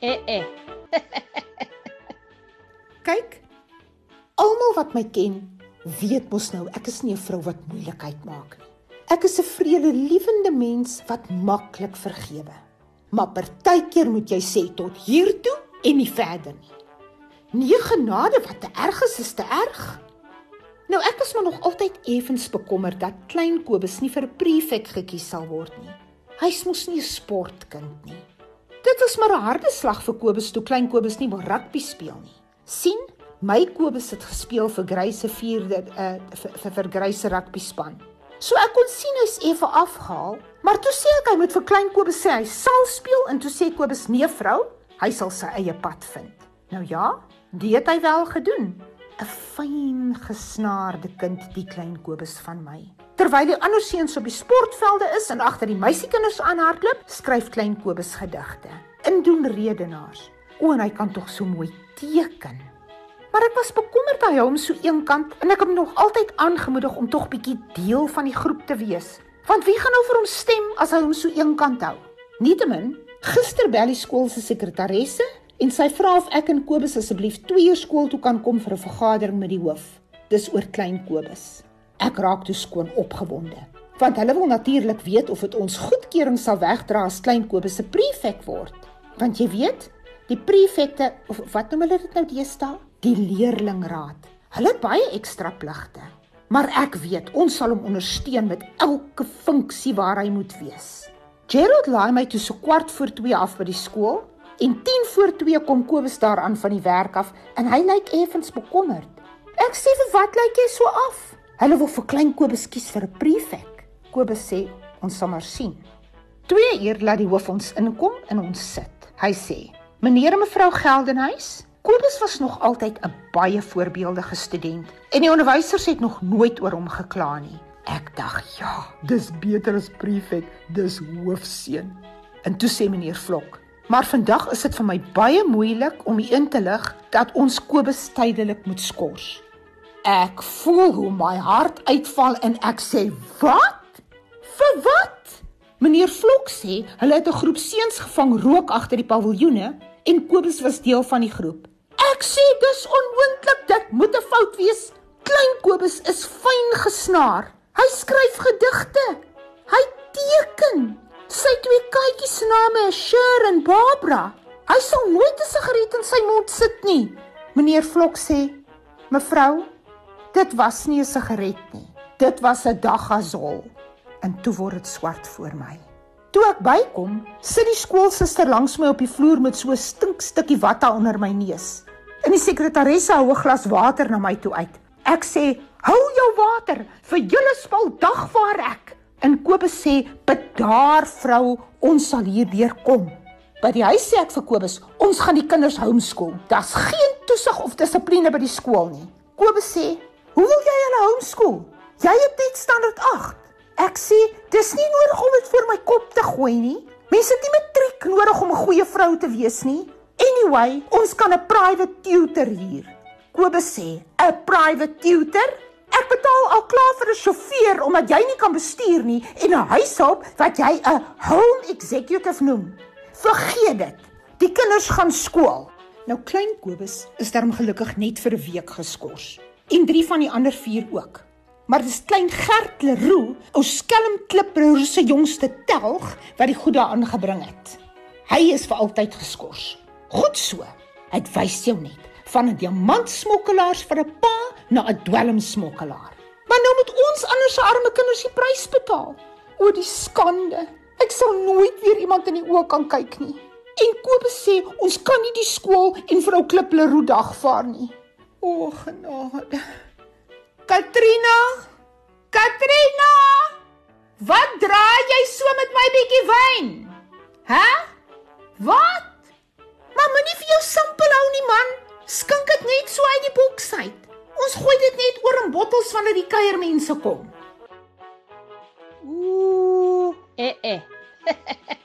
Eh eh. Kyk, almal wat my ken, weet mos nou ek is nie 'n vrou wat moeilikheid maak nie. Ek is 'n vredelewende mens wat maklik vergewe. Maar partykeer moet jy sê tot hier toe en nie verder nie. Nee genade, wat te erg is, is te erg. Nou ek is maar nog altyd effens bekommerd dat klein Kobus nie vir prefek gekies sal word nie. Hy's mos nie 'n sportkind nie. Dit was maar 'n harde slag vir Kobus toe klein Kobus nie wil rugby speel nie. sien, my Kobus het gespeel vir Greyse 4de uh, vir, vir, vir Greyse rugby span. So ek kon sien hy's effe afgehaal, maar toe sê ek hy moet vir klein Kobus sê hy sal speel en toe sê Kobus nee vrou, hy sal sy eie pad vind. Nou ja, dit het hy wel gedoen. 'n Fyn gesnaarde kind die klein Kobus van my. Terwyl die ander seuns op die sportvelde is en agter die meisiekinders aanhardloop, skryf klein Kobus gedigte. Indoen redenaars. O, en hy kan tog so mooi teken. Maar ek was bekommerd hy hom so eenkant en ek het hom nog altyd aangemoedig om tog bietjie deel van die groep te wees. Want wie gaan nou vir hom stem as hy hom so eenkant hou? Nietemin, gister bel die skool se sekretaresse en sy vra of ek en Kobus asseblief twee skool toe kan kom vir 'n vergadering met die hoof. Dis oor klein Kobus. Ek raak toe skoon opgewonde, want hulle wil natuurlik weet of dit ons goedkeuring sal wegdra as klein Kobus se prefek word. Want jy weet, die prefekte of wat noem hulle dit nou deesdae? Die leerlingraad. Hulle het baie ekstra pligte. Maar ek weet ons sal hom ondersteun met elke funksie waar hy moet wees. Gerald laai my toe so kwart voor 2 af by die skool En 10 voor 2 kom Kobus daaraan van die werk af en hy lyk effens bekommerd. Ek sê vir wat lyk jy so af? Hulle wil vir klein Kobus kies vir 'n prefek. Kobus sê ons sal maar sien. 2 uur laat die hoof ons inkom en ons sit. Hy sê: "Meneer en mevrou Geldenhuys, Kobus was nog altyd 'n baie voorbeeldige student en die onderwysers het nog nooit oor hom gekla nie." Ek dink, ja, dis beter as prefek, dis hoofseun. En toe sê meneer Vlok: Maar vandag is dit vir my baie moeilik om in te lig dat ons Kobus tydelik moet skors. Ek voel hoe my hart uitval en ek sê: "Wat? Vir wat?" Meneer Vlok sê hulle het 'n groep seuns gevang rook agter die paviljoene en Kobus was deel van die groep. Ek sê dis onmoontlik, dit moet 'n fout wees. Klein Kobus is fyn gesnaar. Hy skryf gedigte. Hy teken. Sy twee katjies se name is Sher en Barbara. Hy sal nooit 'n sigaret in sy mond sit nie. Meneer Vlok sê: "Mevrou, dit was nie 'n sigaret nie. Dit was 'n daggazol." En toe word dit swart voor my. Toe ek bykom, sit die skoolsuster langs my op die vloer met so 'n stinkstukkie watta onder my neus. En die sekretaresse hou 'n glas water na my toe uit. Ek sê: "Hou jou water vir julle spul dagvaar ek." En Kobus sê: "Bedaar vrou, ons sal hier deurkom." By die huis sê ek vir Kobus: "Ons gaan die kinders homeschool. Daar's geen toesig of dissipline by die skool nie." Kobus sê: "Hoe wil jy hulle homeschool? Jy het net standaard 8." Ek sê: "Dis nie nodig om dit voor my kop te gooi nie. Mense het nie matriek nodig om 'n goeie vrou te wees nie. Anyway, ons kan 'n private tutor hier." Kobus sê: "'n Private tutor?" Ek betaal al klaar vir 'n sjofeur omdat jy nie kan bestuur nie en 'n huishulp wat jy 'n home executive noem. Vergeet dit. Die kinders gaan skool. Nou klein Kobus is darm gelukkig net vir 'n week geskort. En drie van die ander vier ook. Maar dis klein Gert Leroux, ou skelm klipbroer se jongste telg wat die goed daaraan gebring het. Hy is vir altyd geskort. Goed so. Ek wys jou net van 'n diamantsmokkelaars vir 'n pa na 'n dwelmsmokkelaar. Maar nou moet ons anders se arme kinders die prys betaal. O, die skande. Ek sal nooit weer iemand in die oë kan kyk nie. En Kobus sê ons kan nie die skool en vrou Klipleroe dagvaar nie. O, genade. Katrina! Katrina! Wat draai jy so met my bietjie wyn? Hæ? die kuiermense kom? Ooh, eh eh.